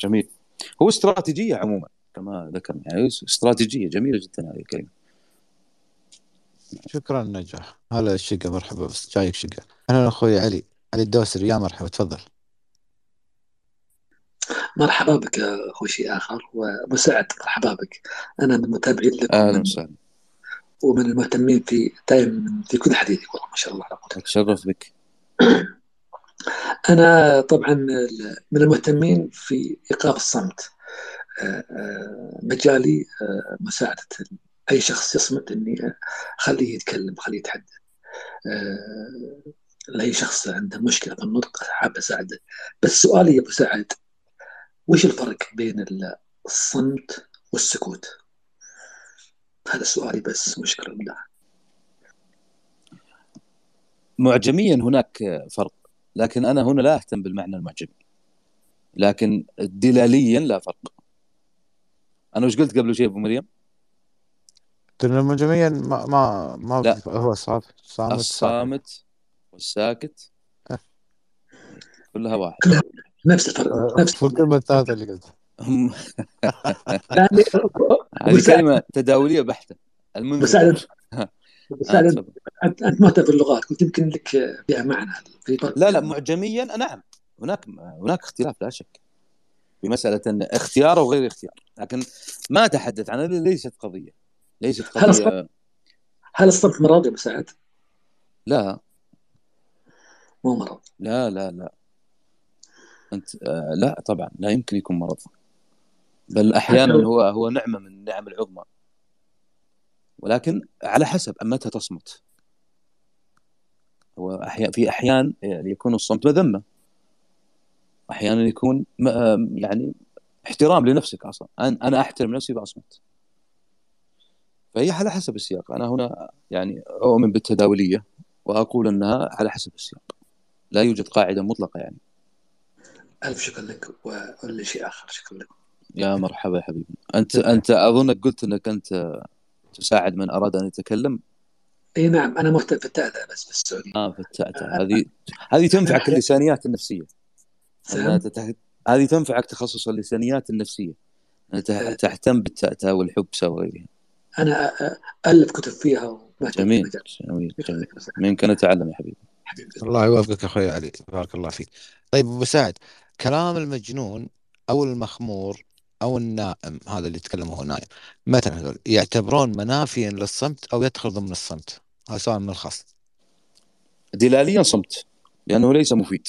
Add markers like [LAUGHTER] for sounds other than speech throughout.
جميل. هو استراتيجية عموما كما ذكرنا يعني استراتيجية جميلة جدا هذه الكلمة شكرا نجاح. هلا الشقة مرحبا بس جايك شقة. أنا أخوي علي. علي الدوسري يا مرحبا تفضل. مرحبا بك أخوي شيء آخر ومساعد مرحبا بك. أنا من المتابعين لك أهلا وسهلا. ومن المهتمين في دائما في كل حديث والله ما شاء الله أتشرف بك. [COUGHS] أنا طبعا من المهتمين في إيقاف الصمت. آه، آه، مجالي آه، مساعدة أي شخص يصمت إني أخليه يتكلم أخليه يتحدث. لاي شخص عنده مشكلة في النطق حاب أساعده. بس سؤالي يا أبو سعد وش الفرق بين الصمت والسكوت؟ هذا سؤالي بس مشكلة بالله معجميا هناك فرق. لكن أنا هنا لا أهتم بالمعنى المعجمي. لكن دلاليا لا فرق. أنا وش قلت قبل شيء أبو مريم؟ معجميا ما ما ما لا. هو صامت صامت الصامت والساكت أه. كلها واحد. نفس الفرق أه، نفس الكلمة الثالثة اللي قلتها. هذه كلمة تداولية بحتة. المنذر. بس انت انت مهتم باللغات. قلت يمكن لك فيها معنى. في لا لا معجميا نعم. هناك هناك اختلاف لا شك. في مسألة اختيار أو غير اختيار. لكن ما أتحدث عنها ليست قضية. ليست قضية. هل هل الصمت مرض يا مساعد؟ لا. مو مرض لا لا لا. أنت آه لا طبعا لا يمكن يكون مرض بل أحيانا هو هو نعمة من النعم العظمى. ولكن على حسب متى تصمت. هو أحيان في أحيان يكون الصمت مذمه أحيانا يكون يعني احترام لنفسك أصلا. أنا أحترم نفسي فاصمت فهي على حسب السياق. أنا هنا يعني أؤمن بالتداولية وأقول أنها على حسب السياق. لا يوجد قاعدة مطلقة يعني. ألف شكر لك ولا شيء آخر. شكرا لك. يا مرحبا يا حبيبي. انت أنت أظنك قلت أنك أنت تساعد من أراد أن يتكلم؟ إي نعم أنا مهتم في التأتأة بس في السعودية. آه في التأتأة هذه هذه تنفعك اللسانيات النفسية. هذه تنفعك تخصص اللسانيات النفسية. تهتم بالتأتأة والحبسه وغيرها. أنا الف كتب فيها جميل جميل جميل. منك نتعلم يا حبيبي. الله يوفقك أخوي علي. بارك الله فيك. طيب أبو سعد كلام المجنون أو المخمور أو النائم هذا اللي يتكلم وهو نايم مثلا هذول يعتبرون منافيا للصمت أو يدخل ضمن الصمت. هذا سؤال من الخاص. دلاليا صمت لأنه ليس مفيد.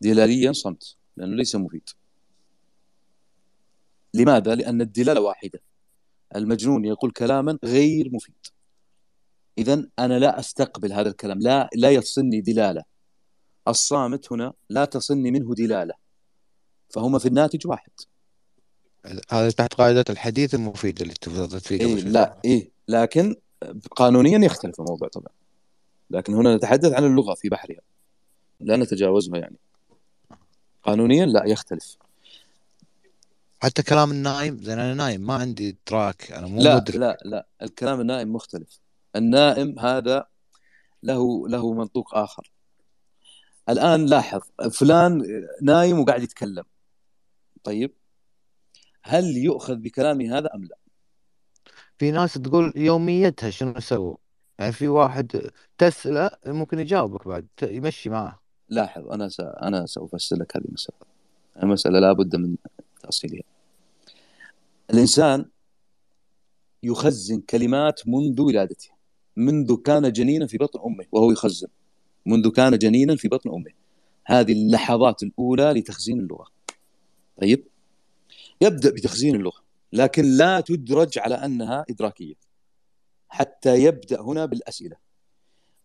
دلاليا صمت لأنه ليس مفيد. لماذا؟ لأن الدلالة واحدة. المجنون يقول كلاما غير مفيد. اذا أنا لا أستقبل هذا الكلام لا لا يصلني دلالة. الصامت هنا لا تصلني منه دلالة. فهما في الناتج واحد. هذا تحت قاعدة الحديث المفيد اللي تفضلت فيه إيه لا إيه لكن قانونيا يختلف الموضوع طبعا. لكن هنا نتحدث عن اللغة في بحرها. لا نتجاوزها يعني. قانونيا لا يختلف. حتى كلام النائم زين أنا نايم ما عندي ادراك أنا مو لا مدرك. لا لا الكلام النائم مختلف. النائم هذا له له منطوق آخر. الآن لاحظ فلان نايم وقاعد يتكلم. طيب هل يؤخذ بكلامي هذا أم لا؟ في ناس تقول يوميتها شنو سووا يعني في واحد تسأله ممكن يجاوبك بعد يمشي معاه. لاحظ أنا س... أنا سوف افسر لك هذه المسألة. المسألة لابد من تأصيلها. الإنسان يخزن كلمات منذ ولادته. منذ كان جنينا في بطن أمه وهو يخزن. منذ كان جنينا في بطن أمه. هذه اللحظات الأولى لتخزين اللغة. طيب. يبدأ بتخزين اللغة لكن لا تدرج على أنها إدراكية حتى يبدأ هنا بالأسئلة.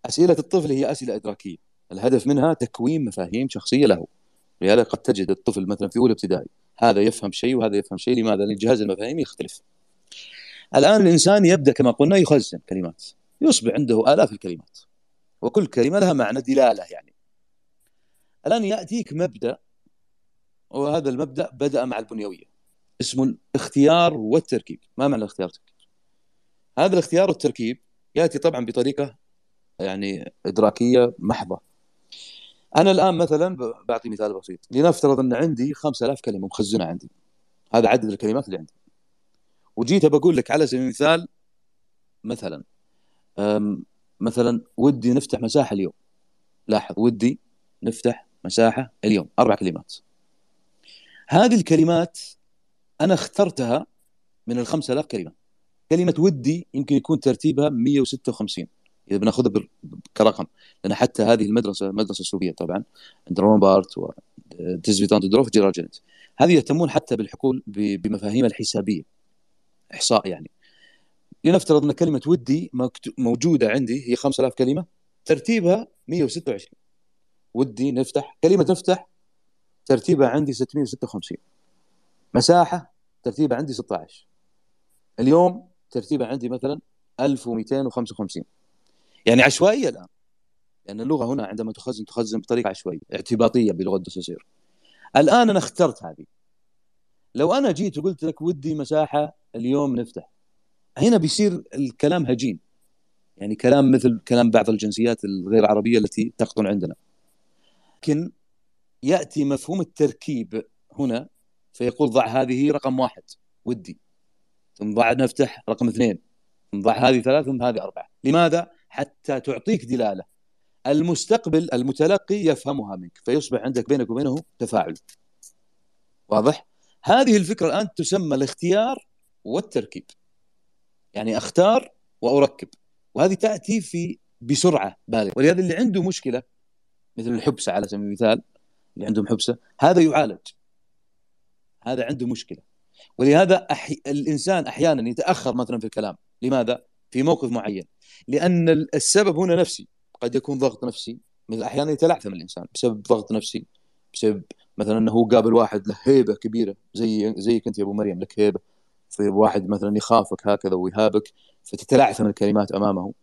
أسئلة الطفل هي أسئلة إدراكية الهدف منها تكوين مفاهيم شخصية له. لهذا قد تجد الطفل مثلا في أولى ابتدائي هذا يفهم شيء وهذا يفهم شيء لماذا؟ لأن جهاز المفاهيم يختلف. الآن الإنسان يبدأ كما قلنا يخزن كلمات يصبح عنده آلاف الكلمات وكل كلمة لها معنى دلالة يعني. الآن يأتيك مبدأ وهذا المبدأ بدأ مع البنيوية اسمه الاختيار والتركيب. ما معنى الاختيار والتركيب؟ هذا الاختيار والتركيب يأتي طبعا بطريقة يعني إدراكية محضة. أنا الآن مثلا بعطي مثال بسيط. لنفترض أن عندي 5000 كلمة مخزنة عندي. هذا عدد الكلمات اللي عندي. وجيت بقول لك على سبيل المثال مثلا مثلا ودي نفتح مساحة اليوم. لاحظ ودي نفتح مساحة اليوم. أربع كلمات. هذه الكلمات أنا اخترتها من ال 5000 كلمة. كلمة ودي يمكن يكون ترتيبها 156 إذا بناخذها كرقم لأن حتى هذه المدرسة مدرسة سوريه طبعا عند رومان بارت وديزفيتانت دروف جينيت. هذه يهتمون حتى بالحقول بمفاهيم الحسابية إحصاء يعني. لنفترض أن كلمة ودي موجودة عندي هي 5000 كلمة ترتيبها 126 ودي نفتح كلمة نفتح ترتيبها عندي 656 مساحة ترتيبها عندي 16 اليوم ترتيبها عندي مثلا 1255 يعني عشوائية الآن. لأن اللغة هنا عندما تخزن تخزن بطريقة عشوائية اعتباطية بلغة دسوسير الآن أنا اخترت هذه. لو أنا جيت وقلت لك ودي مساحة اليوم نفتح. هنا بيصير الكلام هجين. يعني كلام مثل كلام بعض الجنسيات الغير عربية التي تقطن عندنا. لكن يأتي مفهوم التركيب هنا فيقول ضع هذه رقم واحد ودي. ثم ضع نفتح رقم اثنين ثم ضع هذه ثلاث ثم هذه أربعة. لماذا؟ حتى تعطيك دلالة. المستقبل المتلقي يفهمها منك فيصبح عندك بينك وبينه تفاعل. واضح؟ هذه الفكرة الآن تسمى الاختيار والتركيب. يعني أختار وأركب. وهذه تأتي في بسرعة بالغة. ولهذا اللي عنده مشكلة مثل الحبسه على سبيل المثال اللي عندهم حبسه هذا يعالج. هذا عنده مشكلة. ولهذا أحي... الإنسان أحيانا يتأخر مثلا في الكلام. لماذا؟ في موقف معين. لأن السبب هنا نفسي. قد يكون ضغط نفسي. مثل أحيانا يتلعثم الإنسان بسبب ضغط نفسي بسبب مثلا إنه هو قابل واحد له هيبة كبيرة. زي زيك أنت يا أبو مريم لك هيبة. في واحد مثلا يخافك هكذا ويهابك فتتلعثم الكلمات أمامه.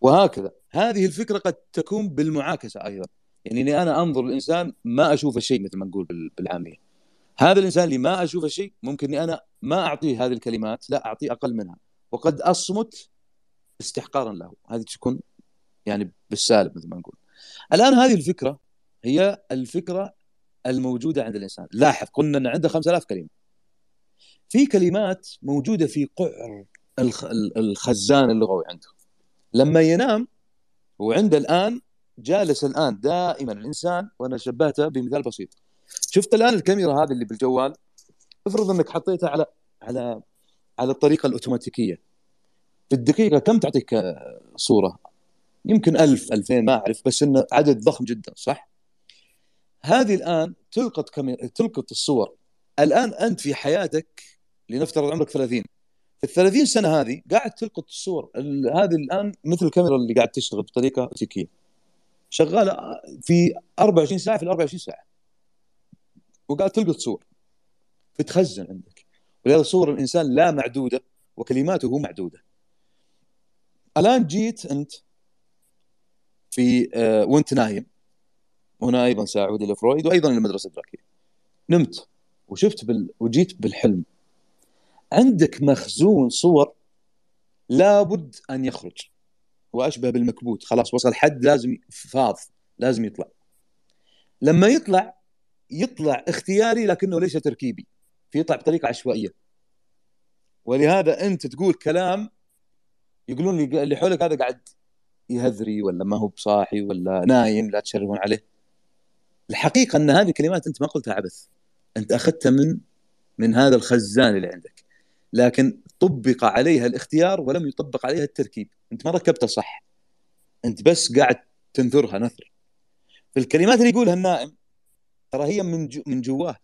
وهكذا. هذه الفكرة قد تكون بالمعاكسة أيضا. يعني إني أنا أنظر الإنسان ما أشوف الشيء مثل ما نقول بال- بالعامية. هذا الإنسان اللي ما أشوف الشيء ممكن إني أنا ما أعطيه هذه الكلمات لا أعطيه أقل منها. وقد أصمت استحقارا له. هذه تكون يعني بالسالب مثل ما نقول. الآن هذه الفكرة هي الفكرة الموجودة عند الإنسان. لاحظ قلنا إن عنده 5000 كلمة. في كلمات موجودة في قعر الخ- الخزان اللغوي عنده. لما ينام هو عنده الآن جالس الآن دائما الإنسان وأنا شبهته بمثال بسيط. شفت الآن الكاميرا هذه اللي بالجوال؟ افرض إنك حطيتها على على على الطريقة الأوتوماتيكية. في الدقيقة كم تعطيك آه، صورة؟ يمكن ألف ألفين ما أعرف بس إنه عدد ضخم جدا صح؟ هذه الآن تلقط. تلقط الصور. الآن أنت في حياتك لنفترض عمرك 30 في ال 30 سنة هذه قاعد تلقط الصور. ال... هذه الآن مثل الكاميرا اللي قاعد تشتغل بطريقة أوتيكية شغالة في 24 ساعة في ال 24 ساعة. وقاعد تلقط صور. بتخزن عندك. ولهذا صور الإنسان لا معدودة وكلماته معدودة. الآن جيت أنت في آه، وأنت نايم. هنا أيضا سأعود إلى فرويد وأيضا المدرسة الادراكيه نمت وشفت بال... وجيت بالحلم. عندك مخزون صور لابد أن يخرج. وأشبه بالمكبوت. خلاص وصل حد لازم فاض لازم يطلع. لما يطلع يطلع اختياري لكنه ليس تركيبي. يطلع بطريقه عشوائية. ولهذا أنت تقول كلام يقولون لي اللي حولك هذا قاعد يهذري ولا ما هو بصاحي ولا نايم لا تشرفون عليه. الحقيقة أن هذه الكلمات أنت ما قلتها عبث. أنت أخذتها من من هذا الخزان اللي عندك. لكن طبق عليها الاختيار ولم يطبق عليها التركيب. أنت ما ركبتها صح. أنت بس قاعد تنثرها نثر. في الكلمات اللي يقولها النائم ترى هي من جو من جواه.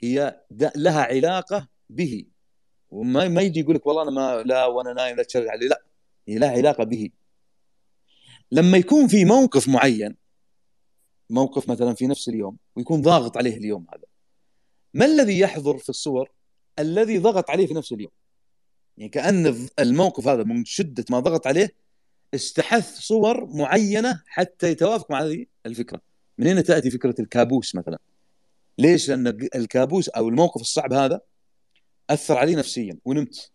هي لها علاقة به. وما ما يجي يقول لك والله أنا ما لا وأنا نايم لا تشرد علي. لا هي لها علاقة به. لما يكون في موقف معين موقف مثلا في نفس اليوم ويكون ضاغط عليه اليوم هذا ما الذي يحضر في الصور؟ الذي ضغط عليه في نفس اليوم. يعني كأن الموقف هذا من شدة ما ضغط عليه استحث صور معينة حتى يتوافق مع هذه الفكرة. من هنا تأتي فكرة الكابوس مثلا. ليش؟ لأن الكابوس أو الموقف الصعب هذا أثر علي نفسيا ونمت.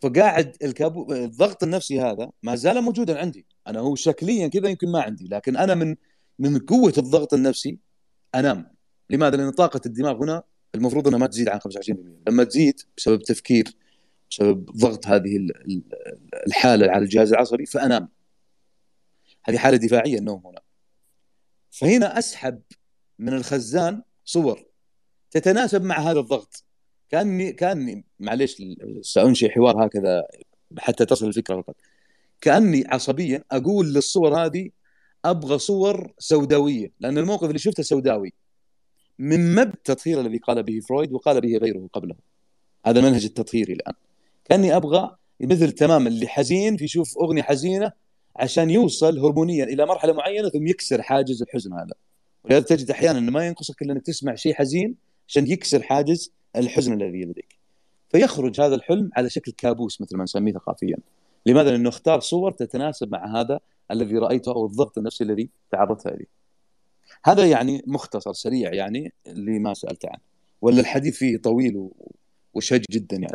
فقاعد الكابو الضغط النفسي هذا ما زال موجودا عندي. أنا هو شكليا كذا يمكن ما عندي لكن أنا من من قوة الضغط النفسي أنام. لماذا؟ لأن طاقة الدماغ هنا المفروض إنها ما تزيد عن 25% لما تزيد بسبب تفكير بسبب ضغط هذه الحالة على الجهاز العصبي فانام هذه حالة دفاعية النوم هنا. فهنا أسحب من الخزان صور تتناسب مع هذا الضغط. كاني كاني معليش سأنشئ حوار هكذا حتى تصل الفكرة فقط. كأني عصبيا أقول للصور هذه أبغى صور سوداوية لأن الموقف اللي شفته سوداوي. من مبدأ التطهير الذي قال به فرويد وقال به غيره قبله. هذا المنهج التطهيري الآن. كأني أبغى مثل تماما اللي حزين في يشوف أغنية حزينة عشان يوصل هرمونيا إلى مرحلة معينة ثم يكسر حاجز الحزن هذا. ولهذا تجد أحيانا إنه ما ينقصك إلا إنك تسمع شيء حزين عشان يكسر حاجز الحزن الذي لديك فيخرج هذا الحلم على شكل كابوس مثل ما نسميه ثقافيا. لماذا؟ لأنه اختار صور تتناسب مع هذا الذي رأيته أو الضغط النفسي الذي تعرضت اليه. هذا يعني مختصر سريع يعني لما سألت عنه. ولا الحديث فيه طويل وشج جدا يعني.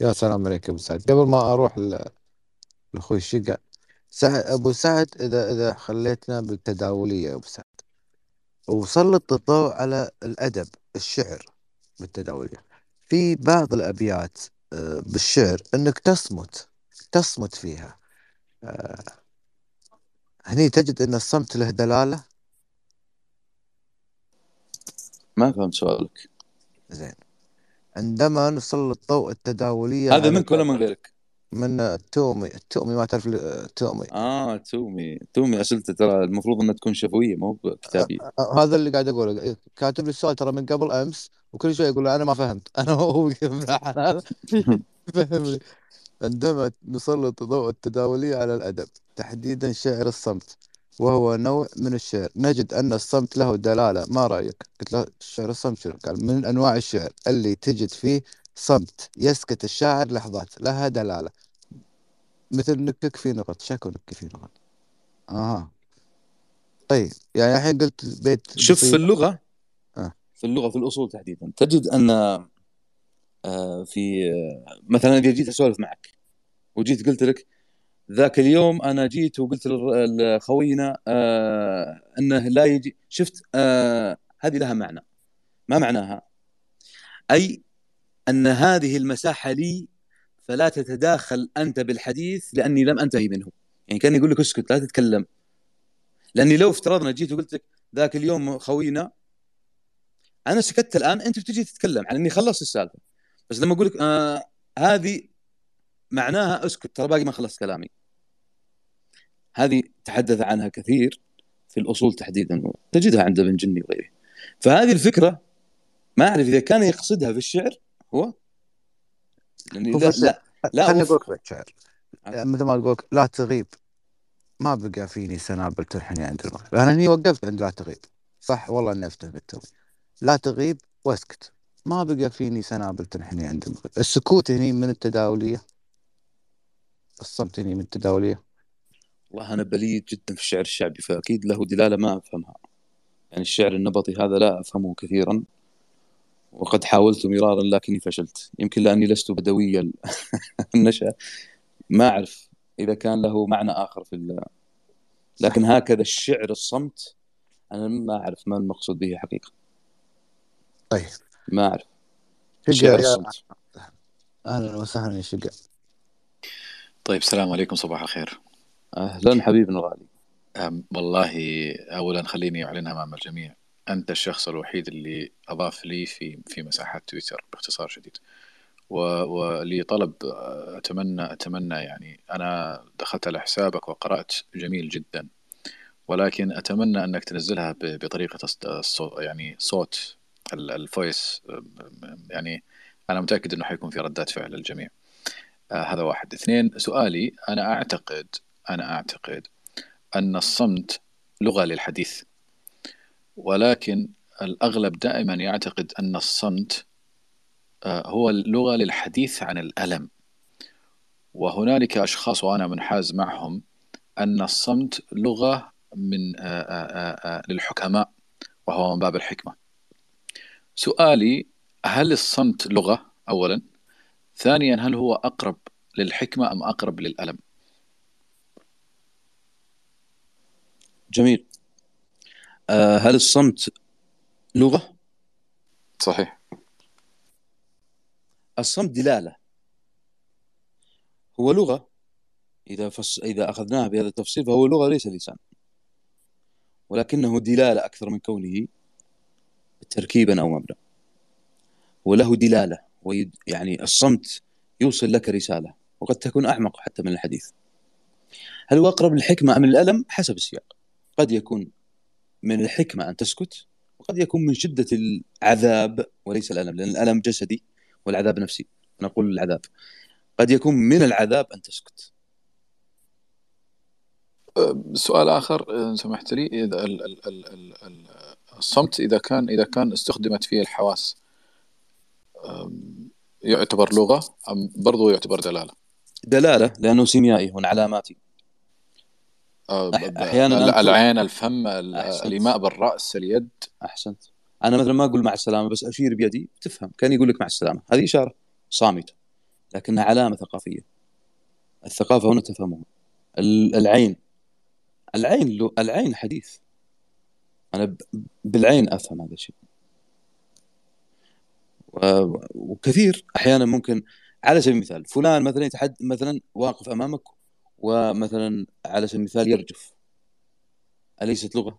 يا سلام يا عليك ابو سعد. قبل ما أروح لأخوي الشقه سعد أبو سعد إذا إذا خليتنا بالتداولية أبو سعد. وسلط الضوء على الأدب الشعر بالتداولية. في بعض الأبيات آه، بالشعر إنك تصمت تصمت فيها. آه، هني تجد إن الصمت له دلالة؟ ما فهمت سؤالك. زين. عندما نسلط ضوء التداوليه هذا منك ولا من غيرك؟ من التومي التومي ما تعرف التومي آه تومي. تومي أسئلته ترى المفروض إنها تكون شفوية مو كتابية. آه، آه، هذا اللي قاعد أقوله. كاتب لي السؤال ترى من قبل أمس وكل شوي يقول أنا ما فهمت. [LAUGHS] أنا هو [LAUGHS] فهمني عندما نسلط ضوء التداولية على الأدب تحديدا شعر الصمت. وهو نوع من الشعر. نجد أن الصمت له دلالة. ما رأيك؟ قلت له شعر الصمت شنو؟ قال من أنواع الشعر اللي تجد فيه صمت. يسكت الشاعر لحظات لها دلالة. مثل نكك في نقط شكو نكك في نقط؟ آه. طيب يعني الحين قلت بيت شوف في اللغة آه. في اللغة في الأصول تحديدا تجد أن آه، في آه، مثلا إذا جيت أسولف معك وجيت قلت لك ذاك اليوم أنا جيت وقلت لخوينا آه إنه لا يجي. شفت آه هذه لها معنى. ما معناها؟ أي أن هذه المساحة لي فلا تتداخل أنت بالحديث لأني لم أنتهي منه. يعني كان يقول لك اسكت لا تتكلم. لأني لو افترضنا جيت وقلت لك ذاك اليوم خوينا أنا سكت الآن أنت بتجي تتكلم على إني خلصت السالفة. بس لما أقول لك آه هذه معناها اسكت ترى باقي ما خلصت كلامي. هذه تحدث عنها كثير في الأصول تحديدا تجدها عند ابن جني وغيره. فهذه الفكرة ما أعرف إذا كان يقصدها في الشعر هو؟ يعني لا لا, لا خليني أقول لك آه. مثل ما أقول لا تغيب. ما بقى فيني سنابل ترحني عند المغرب أنا هني وقفت عند لا تغيب. صح والله إني افتح بالتوي لا تغيب واسكت. ما بقى فيني سنابل تنحني عند المغرب السكوت هني من التداولية. الصمت هني من التداولية. والله أنا بليد جدا في الشعر الشعبي فأكيد له دلالة ما أفهمها. يعني الشعر النبطي هذا لا أفهمه كثيرا وقد حاولت مرارا لكني فشلت. يمكن لأني لست بدوي [LAUGHS] النشأة. ما أعرف إذا كان له معنى آخر في لكن هكذا الشعر الصمت أنا ما أعرف ما المقصود به حقيقة. طيب. ما أعرف. شقة الصمت. أهلا وسهلا يا شقة طيب السلام عليكم صباح الخير. أهلا حبيبنا الغالي. والله اولا خليني اعلنها أمام الجميع أنت الشخص الوحيد اللي أضاف لي في في مساحات تويتر باختصار شديد. ولي طلب أتمنى أتمنى يعني أنا دخلت على حسابك وقرأت جميل جدا ولكن أتمنى أنك تنزلها بطريقة يعني صوت الفويس يعني أنا متأكد إنه حيكون في ردات فعل للجميع آه هذا واحد. اثنين سؤالي أنا أعتقد أنا أعتقد أن الصمت لغة للحديث ولكن الأغلب دائما يعتقد أن الصمت آه هو اللغة للحديث عن الألم. وهنالك أشخاص وأنا منحاز معهم أن الصمت لغة من آآ آآ للحكماء وهو من باب الحكمة. سؤالي هل الصمت لغة؟ أولا. ثانيا هل هو أقرب للحكمة أم أقرب للألم؟ جميل. آه، هل الصمت لغة؟ صحيح. الصمت دلالة. هو لغة إذا فص... إذا أخذناها بهذا التفصيل فهو لغة ليس لسان. ولكنه دلالة أكثر من كونه تركيبا أو مبنى. وله دلالة ويد... يعني الصمت يوصل لك رسالة وقد تكون أعمق حتى من الحديث. هل هو أقرب للحكمة أم الألم حسب السياق. قد يكون من الحكمة أن تسكت وقد يكون من شدة العذاب وليس الألم لأن الألم جسدي والعذاب نفسي. نقول العذاب. قد يكون من العذاب أن تسكت. سؤال آخر إن سمحت لي إذا ال ال ال ال الصمت إذا كان إذا كان استخدمت فيه الحواس يعتبر لغة أم برضو يعتبر دلالة؟ دلالة لأنه سيميائي هنا علاماتي. أحيانا العين الفم الإيماء بالرأس اليد. أحسنت. أنا مثلا ما أقول مع السلامة بس أشير بيدي تفهم. كان يقول لك مع السلامة. هذه إشارة صامتة لكنها علامة ثقافية. الثقافة هنا تفهمها. العين. العين العين حديث. أنا بالعين أفهم هذا الشيء. وكثير. أحيانا ممكن على سبيل المثال فلان مثلا يتحد مثلا واقف أمامك ومثلا على سبيل المثال يرجف. أليست لغة؟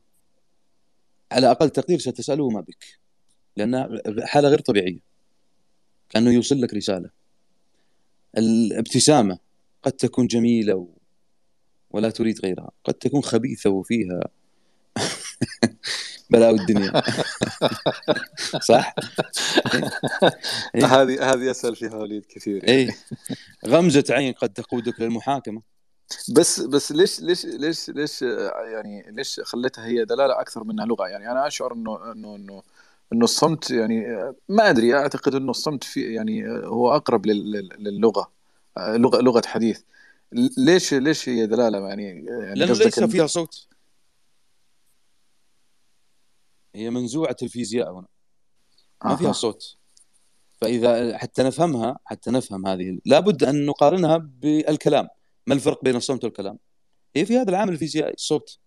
على أقل تقدير ستسأله ما بك لأنها حالة غير طبيعية. كأنه يوصل لك رسالة. الابتسامة قد تكون جميلة و... ولا تريد غيرها. قد تكون خبيثة وفيها [LAUGHS] بلاوي الدنيا. [LAUGHS] صح؟ هذه هذه اسال فيها وليد كثير. اي غمزة عين قد تقودك للمحاكمة. بس بس ليش ليش ليش ليش يعني ليش خليتها هي دلالة أكثر منها لغة؟ يعني أنا أشعر إنه إنه إنه إنه الصمت يعني ما أدري أعتقد إنه الصمت في يعني هو أقرب للغة لغة لغة حديث. ليش ليش هي دلالة؟ يعني, يعني لأنه ليس فيها صوت. هي منزوعة الفيزياء هنا. ما فيها صوت. فإذا حتى نفهمها حتى نفهم هذه لابد أن نقارنها بالكلام. ما الفرق بين الصمت والكلام؟ هي في هذا العامل الفيزيائي الصوت.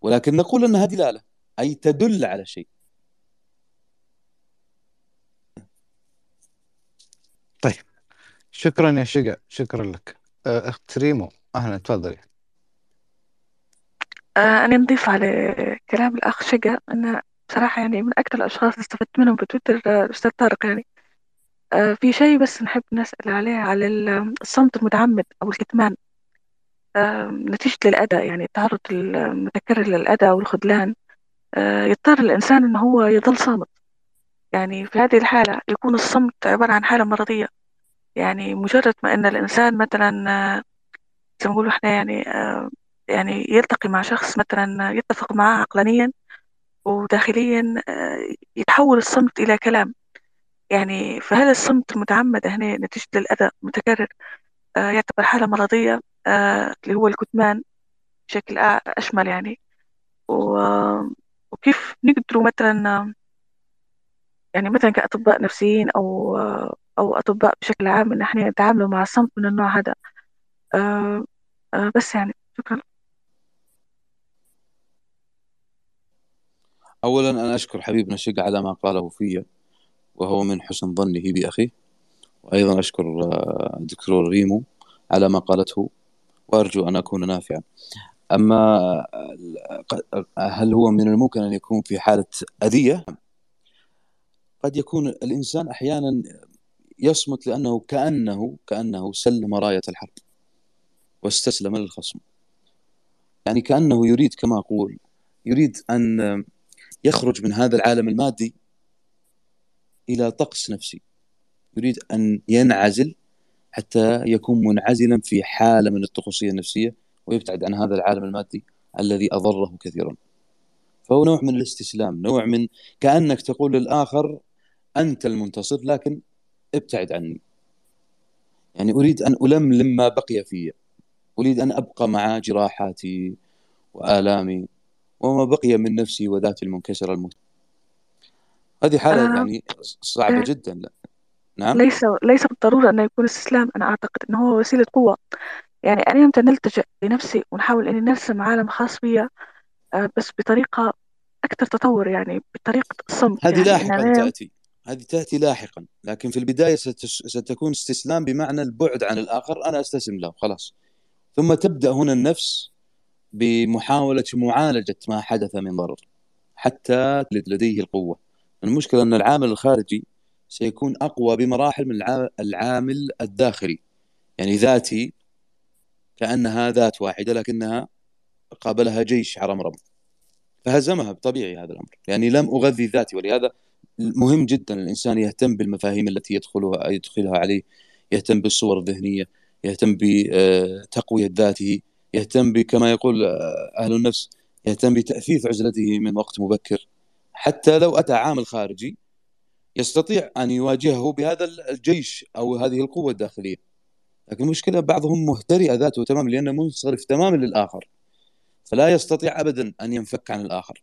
ولكن نقول انها دلالة أي تدل على شيء. طيب. شكرا يا شقا شكرا لك. أه، أخت ريمو أهلا تفضلي. آه، أنا نضيف على كلام الأخ شقا أن بصراحة يعني من أكثر الأشخاص اللي استفدت منهم بتويتر آه، الأستاذ طارق يعني. في شيء بس نحب نسأل عليه على الصمت المتعمد أو الكتمان. آه، نتيجة للأداء يعني التعرض المتكرر للأداء والخذلان آه، يضطر الإنسان إنه هو يظل صامت. يعني في هذه الحالة يكون الصمت عبارة عن حالة مرضية. يعني مجرد ما إن الإنسان مثلا زي ما نقول إحنا يعني يعني يلتقي مع شخص مثلا يتفق معه عقلانيا وداخليا يتحول الصمت إلى كلام. يعني فهل الصمت المتعمد هنا نتيجة للأذى متكرر آه يعتبر حالة مرضية آه اللي هو الكتمان بشكل أشمل يعني. وكيف نقدروا مثلا يعني مثلا كأطباء نفسيين أو أو أطباء بشكل عام إن إحنا نتعاملوا مع الصمت من النوع هذا. آه آه بس يعني شكرا. أولا أنا أشكر حبيبنا شق على ما قاله فيه وهو من حسن ظنه بأخيه. وأيضا أشكر الدكتور آه، ريمو على ما قالته وأرجو أن أكون نافعا. أما آه، هل هو من الممكن أن يكون في حالة أذية؟ قد يكون الإنسان أحيانا يصمت لأنه كأنه كأنه سلم راية الحرب واستسلم للخصم. يعني كأنه يريد كما أقول يريد أن يخرج من هذا العالم المادي إلى طقس نفسي يريد أن ينعزل حتى يكون منعزلا في حالة من الطقوسية النفسية ويبتعد عن هذا العالم المادي الذي أضره كثيرا. فهو نوع من الاستسلام، نوع من كأنك تقول للآخر أنت المنتصر لكن ابتعد عني. يعني أريد أن ألملم ما بقي في أريد أن أبقى مع جراحاتي وآلامي وما بقي من نفسي وذاتي المنكسرة المهتمه. هذه حالة آه. يعني صعبة آه. جدا لا. نعم ليس ليس بالضرورة أنه يكون استسلام أنا أعتقد أنه هو وسيلة قوة يعني أنا يوم نلتجئ لنفسي ونحاول أني نرسم عالم خاص بي آه، بس بطريقة أكثر تطور يعني بطريقة الصمت هذه يعني لاحقا أنا تأتي هذه تأتي لاحقا لكن في البداية. ستكون استسلام بمعنى البعد عن الآخر أنا أستسلم له خلاص ثم تبدأ هنا النفس بمحاولة معالجة ما حدث من ضرر حتى لديه القوة المشكلة أن العامل الخارجي سيكون أقوى بمراحل من الع- العامل الداخلي. يعني ذاتي كأنها ذات واحدة لكنها قابلها جيش عرمرم فهزمها بطبيعي هذا الأمر. يعني لم أغذي ذاتي ولهذا مهم جدا الإنسان يهتم بالمفاهيم التي يدخلها يدخلها عليه يهتم بالصور الذهنية يهتم بتقوية ذاته يهتم بكما يقول أهل النفس يهتم بتأثيث عزلته من وقت مبكر. حتى لو أتى عامل خارجي يستطيع أن يواجهه بهذا الجيش أو هذه القوة الداخلية. لكن المشكلة بعضهم مهترئ ذاته تماما لأنه منصرف تماما للآخر. فلا يستطيع أبدا أن ينفك عن الآخر.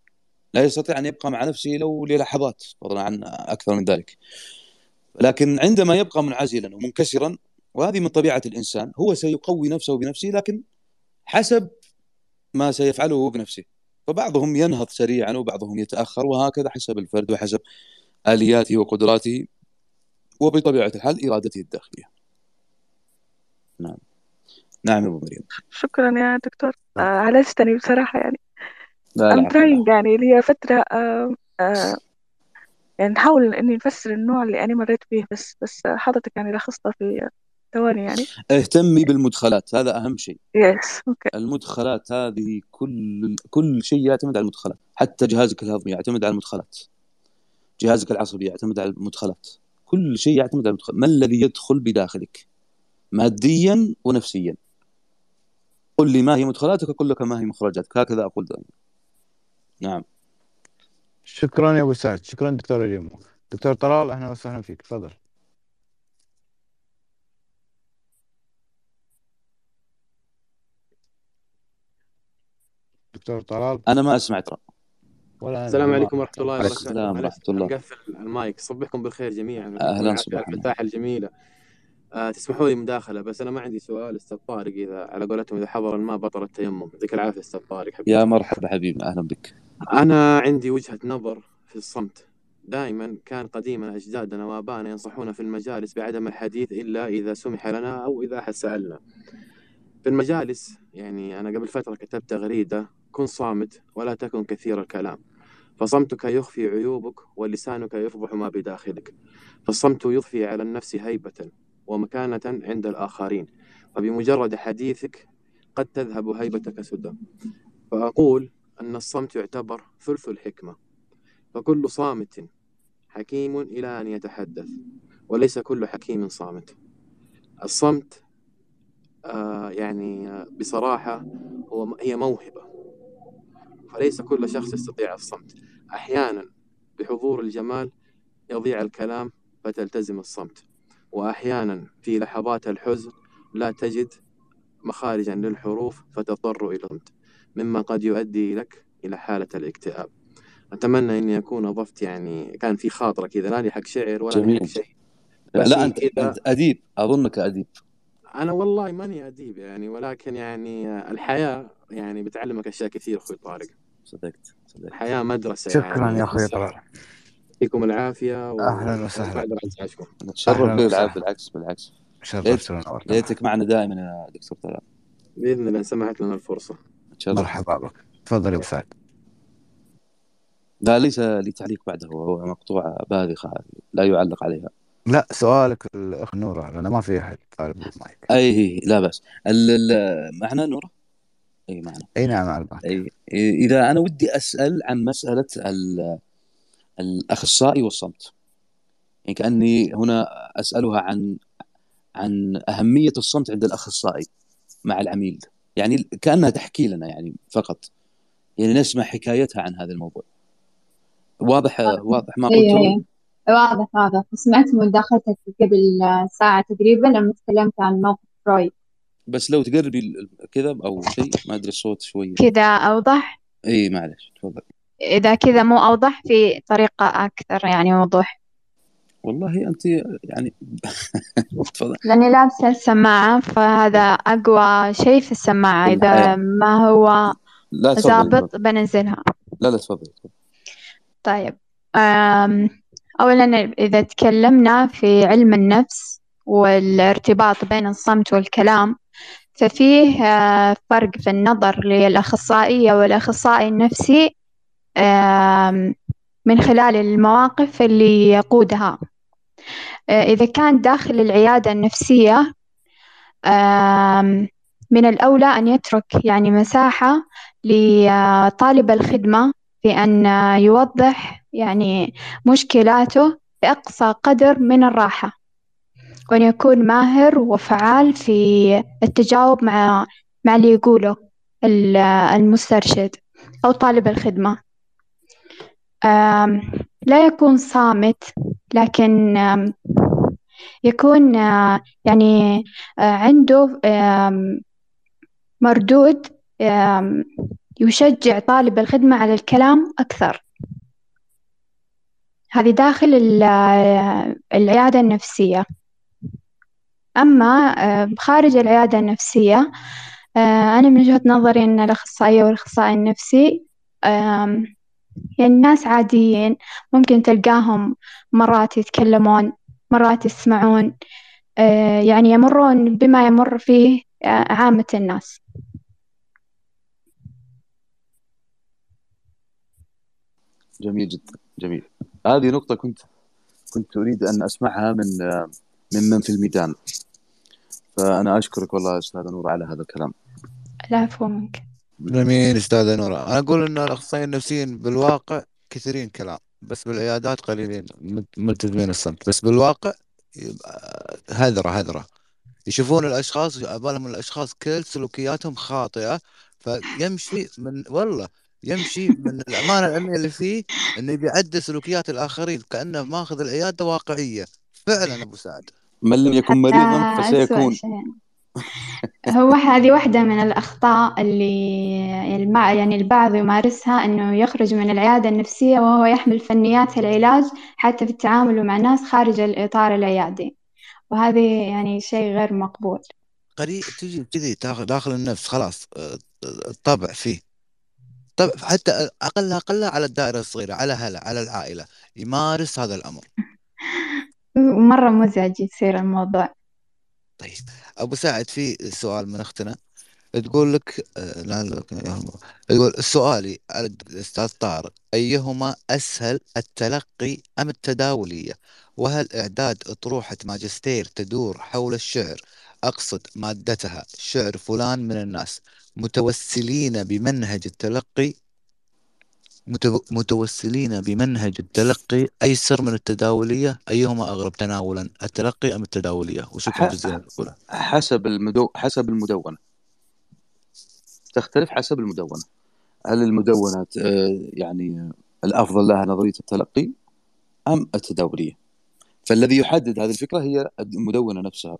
لا يستطيع أن يبقى مع نفسه لو للحظات فضلا عن أكثر من ذلك. لكن عندما يبقى منعزلا ومنكسرا وهذه من طبيعة الإنسان هو سيقوي نفسه بنفسه لكن حسب ما سيفعله بنفسه. فبعضهم ينهض سريعا وبعضهم يتأخر وهكذا حسب الفرد وحسب آلياته وقدراته وبطبيعة الحال إرادته الداخلية. نعم. نعم يا أبو مريم. شكرا يا دكتور. آه، عالجتني بصراحة يعني. لا I'm لا عفوا. trying يعني. لي فترة آه، آه، يعني نحاول إني نفسر النوع اللي أنا مريت فيه بس بس حضرتك يعني لخصتها في ثواني يعني. اهتمي بالمدخلات هذا أهم شيء. yes okay المدخلات هذه كل كل شيء يعتمد على المدخلات. حتى جهازك الهضمي يعتمد على المدخلات. جهازك العصبي يعتمد على المدخلات. كل شيء يعتمد على المدخلات ما الذي يدخل بداخلك؟ ماديا ونفسيا. قل لي ما هي مدخلاتك أقول لك ما هي مخرجاتك. هكذا أقول دائما. نعم. شكرا يا أبو سعد. شكرا دكتور اليوم. دكتور طلال أهلا وسهلا فيك. تفضل. دكتور طلال؟ أنا ما أسمع ترى. ولا السلام عليكم ورحمة الله وبركاته. السلام ورحمة الله. مقفل المايك. صبحكم بالخير جميعا. صباح على الفتاحة الجميلة. آه تسمحوا لي مداخلة بس أنا ما عندي سؤال أستاذ طارق إذا على قولتهم إذا حضر الماء بطل التيمم. يعطيك العافية أستاذ طارق. حبيبي يا مرحبا حبيبي أهلا بك. أنا عندي وجهة نظر في الصمت. دائما كان قديما أجدادنا وآبائنا ينصحونا في المجالس بعدم الحديث إلا إذا سمح لنا أو إذا أحد سألنا. في المجالس يعني أنا قبل فترة كتبت تغريدة كن صامت ولا تكن كثير الكلام. فصمتك يخفي عيوبك ولسانك يفضح ما بداخلك. فالصمت يضفي على النفس هيبة ومكانة عند الآخرين. فبمجرد حديثك قد تذهب هيبتك سدى. فأقول أن الصمت يعتبر ثلث الحكمة. فكل صامت حكيم إلى أن يتحدث وليس كل حكيم صامت. الصمت آه يعني آه، بصراحة هو هي موهبة. فليس كل شخص يستطيع الصمت. أحيانا بحضور الجمال يضيع الكلام فتلتزم الصمت. وأحيانا في لحظات الحزن لا تجد مخارجا للحروف فتضطر إلى الصمت مما قد يؤدي لك إلى حالة الاكتئاب. أتمنى إني أكون أضفت يعني كان في خاطرة كذا لا حق شعر ولا جميل. حق شيء. لا, لا أنت كذا- أنت أديب. أظنك أديب. أنا والله ماني أديب يعني ولكن يعني الحياة يعني بتعلمك أشياء كثير أخوي طارق. صدقت صدقت الحياة مدرسة شكرا يعني يا أخوي طلال يعطيكم العافية و... أهلاً وسهلاً. نتشرف. بالعكس بالعكس. بالعكس ونورتنا ليتك معنا دائما يا دكتور طلال. بإذن الله سمحت لنا الفرصة. نتشرف مرحبا بك. تفضل يا أبو سعد. لا ليس لي تعليق بعده. هو مقطوعة باذخة هذه لا يعلق عليها. لا سؤالك الأخ نوره لأنه ما في أحد طالب المايك أي لا ال- ال- معنا نورة؟ إي معنا أي نعم على إي إذا أنا ودي أسأل عن مسألة ال- الأخصائي والصمت. يعني كأني هنا أسألها عن عن أهمية الصمت عند الأخصائي مع العميل. يعني كأنها تحكي لنا يعني فقط. يعني نسمع حكايتها عن هذا الموضوع. واضح واضح ما قلته أيوه واضح واضح. سمعت مداخلتك قبل ساعة تقريبا لما تكلمت عن موقف فرويد. بس لو تقربي كذا أو شيء ما أدري الصوت شوية كذا أوضح؟ إي معلش تفضل. إذا كذا مو أوضح في طريقة أكثر يعني وضوح. والله أنت يعني [LAUGHS] تفضل. لأني لابسة السماعة فهذا أقوى شيء في السماعة. إذا الحياة. ما هو لا ضابط بنزلها. لا لا تفضل. طيب أم، أولا إذا تكلمنا في علم النفس والارتباط بين الصمت والكلام ففيه آه، فرق في النظر للأخصائية والأخصائي النفسي من خلال المواقف اللي يقودها. آه، إذا كان داخل العيادة النفسية من الأولى أن يترك يعني مساحة لطالب الخدمة في أن يوضح يعني مشكلاته بأقصى قدر من الراحة. وأن يكون ماهر وفعال في التجاوب مع مع اللي يقوله ال- المسترشد أو طالب الخدمة. لا يكون صامت لكن يكون يعني عنده مردود يشجع طالب الخدمة على الكلام أكثر. هذه داخل ال- العيادة النفسية. أما آه، خارج العيادة النفسية آه، أنا من وجهة نظري أن الأخصائية والأخصائي النفسي يعني ناس عاديين ممكن تلقاهم مرات يتكلمون مرات يسمعون آه، يعني يمرون بما يمر فيه عامة الناس. جميل جدا جميل. هذه نقطة كنت كنت أريد أن أسمعها من ممن في الميدان. فأنا أشكرك والله أستاذ نور على هذا الكلام. العفو منك. جميل استاذة نورا أنا أقول إن الأخصائيين النفسيين بالواقع كثيرين كلام بس بالعيادات قليلين. ملت- ملتزمين الصمت. بس بالواقع يبقى هذرة هذرة. يشوفون الأشخاص بالهم الأشخاص كل سلوكياتهم خاطئة فيمشي من والله يمشي من الأمانة العلمية اللي فيه إنه بيعدل سلوكيات الآخرين كأنه ماخذ العيادة واقعية. فعلا أبو سعد. من لم يكن مريضا آه، فسيكون هو هذه واحدة من الأخطاء اللي يعني البعض يمارسها إنه يخرج من العيادة النفسية وهو يحمل فنيات العلاج حتى في التعامل مع الناس خارج الإطار العيادي. وهذه يعني شيء غير مقبول. قريب تجي كذي داخل النفس خلاص آه، الطبع فيه. طبع حتى اقلها أقلها على الدائرة الصغيرة على هلا على العائلة. يمارس هذا الأمر. [LAUGHS] مرة مزعج يصير الموضوع. طيب أبو سعد في سؤال من أختنا. تقول لك آه، تقول سؤالي على الاستاذ طارق. أيهما أسهل التلقي أم التداولية؟ وهل إعداد أطروحة ماجستير تدور حول الشعر؟ أقصد مادتها شعر فلان من الناس. متوسلين بمنهج التلقي متوسلين بمنهج التلقي أيسر من التداولية. أيهما أغرب تناولا التلقي أم التداولية؟ وشكرا جزيلا. لكم حسب المدو... حسب المدونة. تختلف حسب المدونة. هل المدونة آه، يعني الأفضل لها نظرية التلقي أم التداولية؟ فالذي يحدد هذه الفكرة هي المدونة نفسها.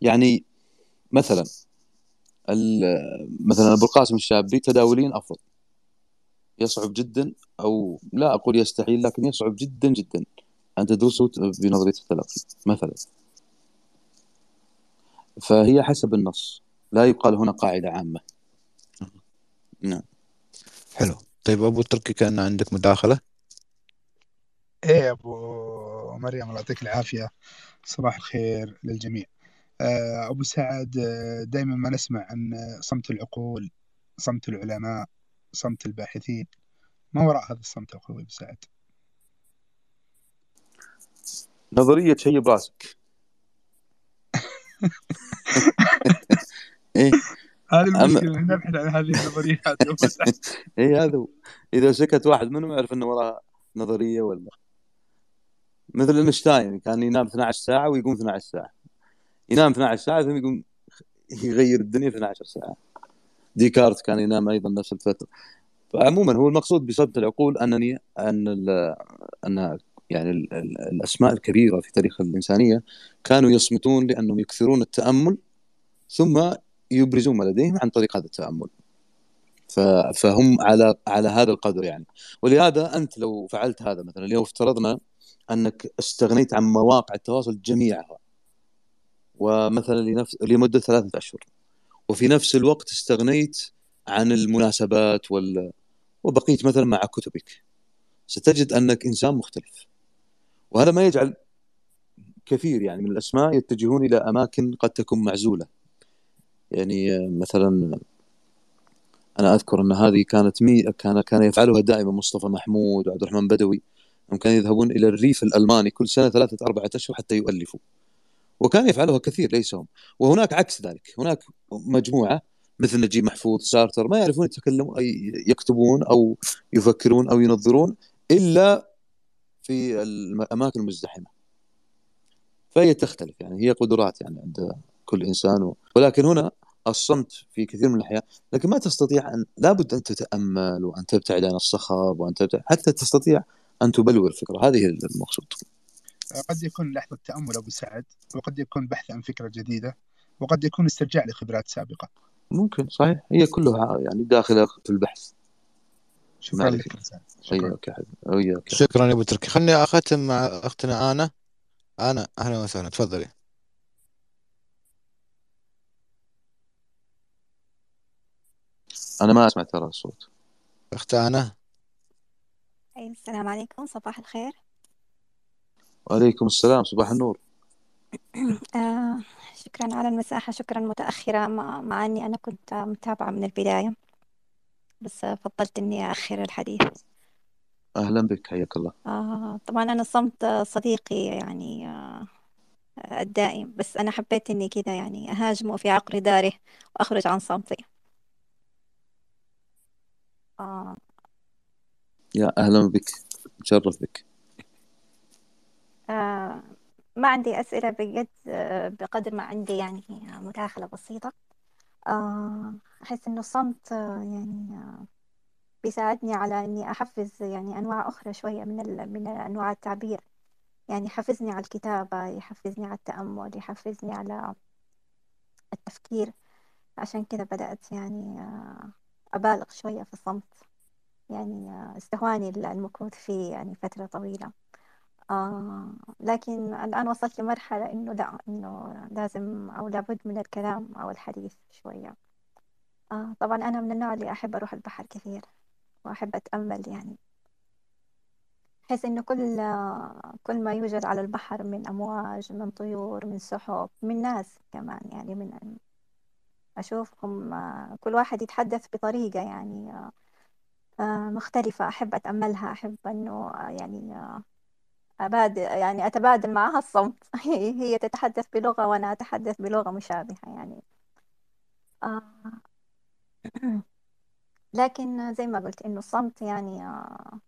يعني مثلا مثلا أبو القاسم الشابي تداوليا أفضل. يصعب جدا أو لا أقول يستحيل لكن يصعب جدا جدا أن تدرسه بنظريه التلقي مثلا. فهي حسب النص. لا يقال هنا قاعدة عامة. نعم. حلو. طيب أبو تركي كأن عندك مداخلة؟ إيه أبو مريم الله يعطيك العافية. صباح الخير للجميع. آه، أبو سعد دائما ما نسمع عن صمت العقول صمت العلماء صمت الباحثين. ما وراء هذا الصمت أخوي أبو سعد؟ نظرية شيء براسك. [LAUGHS] إيه. هذه المشكلة نبحث عن هذه النظريات [LAUGHS] إيه هذا إذا سكت واحد منهم يعرف إنه وراه نظرية ولا. مثل أينشتاين كان ينام 12 ساعة ويقوم 12 ساعة. ينام 12 ساعة ثم يقوم يغير الدنيا 12 ساعة. ديكارت كان ينام أيضا نفس الفترة. فعموما هو المقصود بصمت العقول أنني أن أن يعني ال- ال- الأسماء الكبيرة في تاريخ الإنسانية كانوا يصمتون لأنهم يكثرون التأمل ثم يبرزون ما لديهم عن طريق هذا التأمل. فهم على على هذا القدر يعني. ولهذا أنت لو فعلت هذا مثلا اليوم افترضنا أنك استغنيت عن مواقع التواصل جميعها. ومثلا لنفس لمدة ثلاثة أشهر. وفي نفس الوقت استغنيت عن المناسبات وال... وبقيت مثلا مع كتبك. ستجد أنك إنسان مختلف. وهذا ما يجعل كثير يعني من الأسماء يتجهون إلى أماكن قد تكون معزولة. يعني مثلا أنا أذكر أن هذه كانت مي كان كان يفعلها دائما مصطفى محمود وعبد الرحمن بدوي. هم كانوا يذهبون إلى الريف الألماني كل سنة ثلاثة أربعة أشهر حتى يؤلفوا. وكان يفعلها كثير ليس هم وهناك عكس ذلك. هناك مجموعة مثل نجيب محفوظ سارتر ما يعرفون يتكلمون أي يكتبون أو يفكرون أو ينظرون إلا في الاماكن المزدحمه فهي تختلف يعني هي قدرات يعني عند كل إنسان ولكن هنا الصمت في كثير من الأحيان لكن ما تستطيع أن لابد أن تتأمل وأن تبتعد عن الصخب وأن تبتعد حتى تستطيع أن تبلور الفكرة. هذه المقصود. قد يكون لحظة تأمل أبو سعد وقد يكون بحث عن فكرة جديدة وقد يكون استرجاع لخبرات سابقة. ممكن صحيح. هي كلها يعني داخلة في البحث. شكرا. لك شكرا وياك شكرا يا أبو تركي. خليني أختم مع أختنا أنا أنا أهلا وسهلا. تفضلي. أنا ما أسمع ترى الصوت. أخت أنا السلام عليكم. صباح الخير. وعليكم السلام صباح النور. [CLEARS THROAT] آه شكرا على المساحة شكرا متأخرة مع, مع أني أنا كنت متابعة من البداية بس فضلت إني أخر الحديث. أهلا بك حياك الله. آه طبعا أنا صمت صديقي يعني آه الدائم بس أنا حبيت إني كذا يعني أهاجمه في عقر داره وأخرج عن صمتي. آه. يا أهلا بك مشرف بك. ما عندي أسئلة بجد آه، بقدر ما عندي يعني مداخلة بسيطة. آه أحس إنه الصمت آه، يعني آه، بيساعدني على إني أحفز يعني أنواع أخرى شوية من. من أنواع التعبير. يعني يحفزني على الكتابة يحفزني على التأمل يحفزني على التفكير. عشان كذا بدأت يعني آه، أبالغ شوية في الصمت. يعني آه، استهواني المكوث فيه يعني فترة طويلة. آه لكن الآن وصلت لمرحلة إنه لا إنه لازم أو لابد من الكلام أو الحديث شوية. آه طبعا أنا من النوع اللي أحب أروح البحر كثير وأحب أتأمل يعني. بحيث إنه كل كل ما يوجد على البحر من أمواج من طيور من سحب من ناس كمان يعني من أشوفهم آه، كل واحد يتحدث بطريقة يعني آه، آه، مختلفة. أحب أتأملها أحب إنه يعني أبادل يعني أتبادل معها الصمت. [LAUGHS] هي تتحدث بلغة وأنا أتحدث بلغة مشابهة يعني. آه. [CLEARS THROAT] لكن زي ما قلت إنه الصمت يعني آه،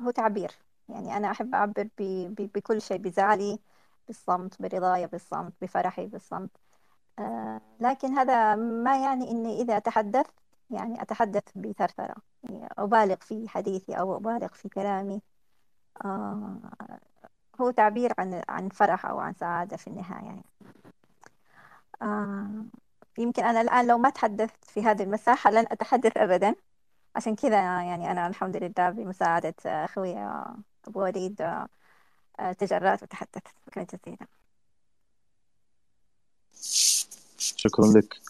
هو تعبير. يعني أنا أحب أعبر ب... ب... بكل شيء بزعلي بالصمت برضاي بالصمت بفرحي بالصمت. آه لكن هذا ما يعني إني إذا تحدثت يعني أتحدث بثرثرة. يعني أبالغ في حديثي أو أبالغ في كلامي. آه هو تعبير عن عن فرح أو عن سعادة في النهاية. يعني. آه يمكن أنا الآن لو ما تحدثت في هذه المساحة لن أتحدث أبدا. عشان كذا يعني أنا الحمد لله بمساعدة أخوي أبو وليد آه، تجرأت وتحدثت شكرا جزيلا شكرا لك.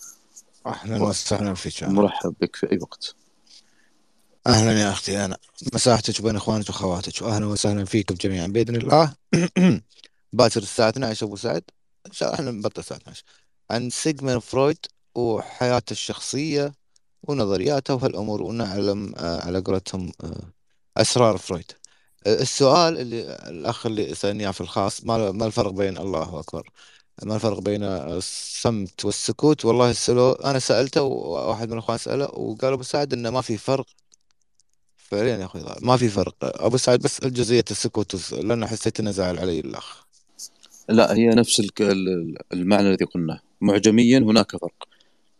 أهلا وسهلا فيك مرحب بك في أي وقت. أهلا يا أختي أنا مساحتك بين إخوانك وأخواتك واهلا وسهلا فيكم جميعا بإذن الله. [CLEARS THROAT] باكر الساعة 12 أبو سعد. إن شاء الله إحنا نبطل الساعة 12 عن سيجموند فرويد وحياته الشخصية ونظرياته وهالأمور ونعلم آه، على قولتهم آه، أسرار فرويد. آه، السؤال اللي الأخ اللي سالني في الخاص ما الفرق بين الله اكبر ما الفرق بين الصمت والسكوت؟ والله سألوا أنا سألته وواحد من الاخوان سأله وقالوا بساعد إنه ما في فرق فعليا يا أخوي ما في فرق. أبو سعد بس الجزئية السكوت لأن حسيت إنه زعل علي الأخ. لا هي نفس المعنى الذي قلناه. معجميا هناك فرق.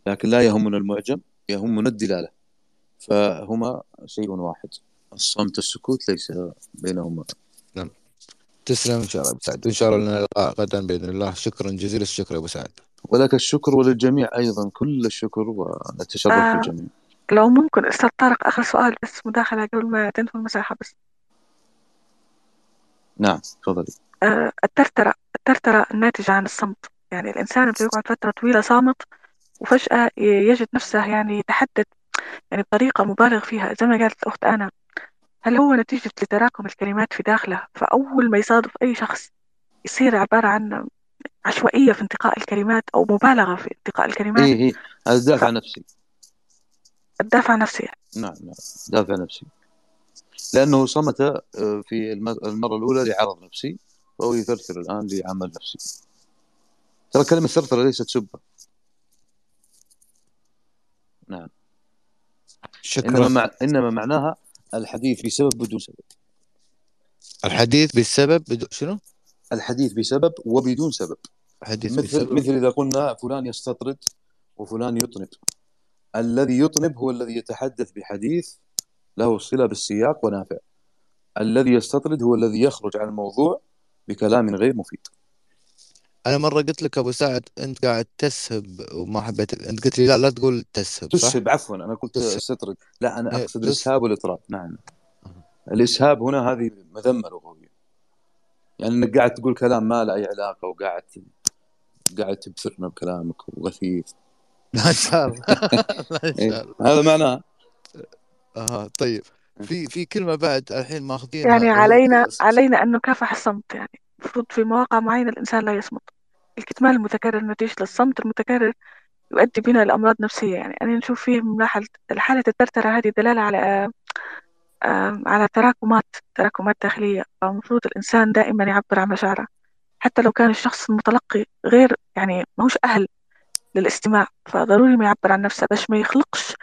لكن لا يهمنا المعجم يهمنا الدلالة. فهما شيء واحد. الصمت السكوت ليس بينهما. نعم. تسلم. إن شاء الله أبو سعد. وان شاء الله لنا لقاء غدا بإذن الله. شكرا جزيلا الشكر يا أبو سعد. ولك الشكر وللجميع أيضا. كل الشكر ونتشرف آه. لو ممكن أستاذ طارق آخر سؤال بس مداخلة قبل ما تنتهي المساحة بس. نعم تفضلي. آه، الترترة الترترة الناتجة عن الصمت. يعني الإنسان اللي يقعد فترة طويلة صامت وفجأة يجد نفسه يعني يتحدث يعني بطريقة مبالغ فيها. زي ما قالت الأخت أنا هل هو نتيجة لتراكم الكلمات في داخله؟ فأول ما يصادف أي شخص يصير عبارة عن عشوائية في انتقاء الكلمات أو مبالغة في انتقاء الكلمات. إيه إيه. هذا دافع نفسي. الدافع نفسي يعني. نعم نعم. دافع نفسي. لأنه صمت آه، في الم- المرة الأولى لعرض نفسي فهو يثرثر الآن لعمل نفسي. ترى كلمة ثرثرة ليست سبة. نعم. إنما, شكرا مع... إنما معناها الحديث بسبب بدون سبب. الحديث بالسبب بدو... شنو؟ الحديث بسبب وبدون سبب. الحديث مثل بالسبب مثل إذا قلنا فلان يستطرد وفلان يطنب الذي يطنب هو الذي يتحدث بحديث له صلة بالسياق ونافع. الذي يستطرد هو الذي يخرج عن الموضوع بكلام غير مفيد. أنا مرة قلت لك أبو سعد أنت قاعد تسهب وما حبيت أنت قلت لي لا لا تقول تسهب؟ تسهب عفوا أنا قلت. استطرد. لا أنا إيه، أقصد الإسهاب والاطراب نعم. الإسهاب هنا هذه مذمة لغوية. يعني إنك قاعد تقول كلام ما له أي علاقة وقاعد قاعد تبثرنا بكلامك وغثيث. [LAUGHS] لا ان شاء الله. [LAUGHS] لا ان إيه. شاء الله. هذا معناه. أها طيب. في في كلمة بعد الحين ماخذينها يعني علينا علينا أن نكافح الصمت يعني المفروض في مواقع معينة الإنسان لا يصمت. الكتمان المتكرر نتيجة للصمت المتكرر يؤدي بنا لأمراض نفسية. يعني أنا نشوف فيه من حالة الترترة هذه دلالة على آه، على تراكمات تراكمات داخلية. فالمفروض الإنسان دائما يعبر عن مشاعره. حتى لو كان الشخص المتلقي غير يعني ماهوش أهل للاستماع فضروري ما يعبر عن نفسه باش ما يخلقش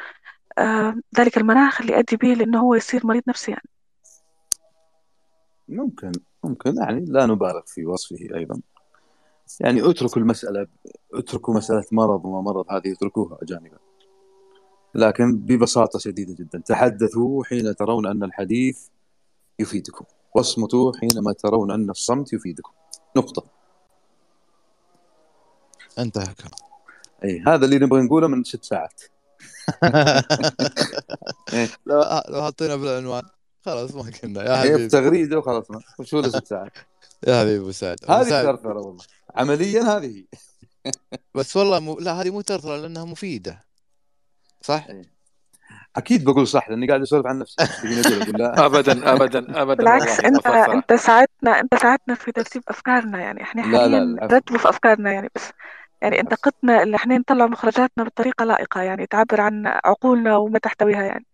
آه، ذلك المناخ اللي يؤدي به لأنه هو يصير مريض نفسي يعني. ممكن ممكن يعني لا نبالغ في وصفه أيضا. يعني اتركوا المسألة اتركوا مسألة مرض وما مرض هذه اتركوها جانبا. لكن ببساطة شديدة جدا تحدثوا حين ترون أن الحديث يفيدكم. واصمتوا حينما ترون أن الصمت يفيدكم. نقطة. انتهى كلام إي هذا اللي نبغى نقوله من ست ساعات. [LAUGHS] لو لو حطينا بالعنوان خلاص ما كنا. يا حبيبي. بتغريده وخلصنا وشو له ست ساعات؟ [LAUGHS] يا حبيبي أبو سعد. هذه ثرثره والله. عمليا هذه هي. [LAUGHS] بس والله مو... لا هذه مو ترثره لأنها مفيدة. صح؟ أكيد بقول صح لأني قاعد أسولف عن نفسي. ابدا ابدا ابدا. بالعكس أنت أنت ساعدتنا أنت ساعدتنا في ترتيب أفكارنا يعني. إحنا حاليا. نرتب في أفكارنا يعني بس يعني انت قدنا إن إحنا نطلع مخرجاتنا بطريقة لائقة يعني تعبر عن عقولنا وما تحتويها يعني.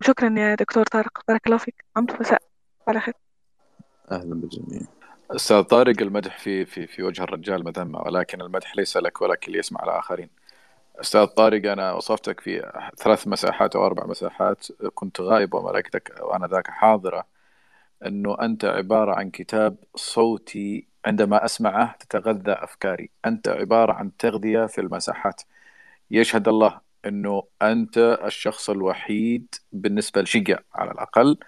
وشكرا يا دكتور طارق بارك الله فيك. عمت مساء. على خير. أهلا بالجميع. أستاذ طارق المدح في في في وجه الرجال مذمه ولكن المدح ليس لك ولكن ليسمع الآخرين. أستاذ طارق أنا وصفتك في ثلاث مساحات أو أربع مساحات. كنت غائب وملائكتك وأنا ذاك حاضرة. إنه أنت عبارة عن كتاب صوتي عندما أسمعه تتغذى أفكاري، أنت عبارة عن تغذية في المساحات. يشهد الله أنه أنت الشخص الوحيد بالنسبة لشقة على الأقل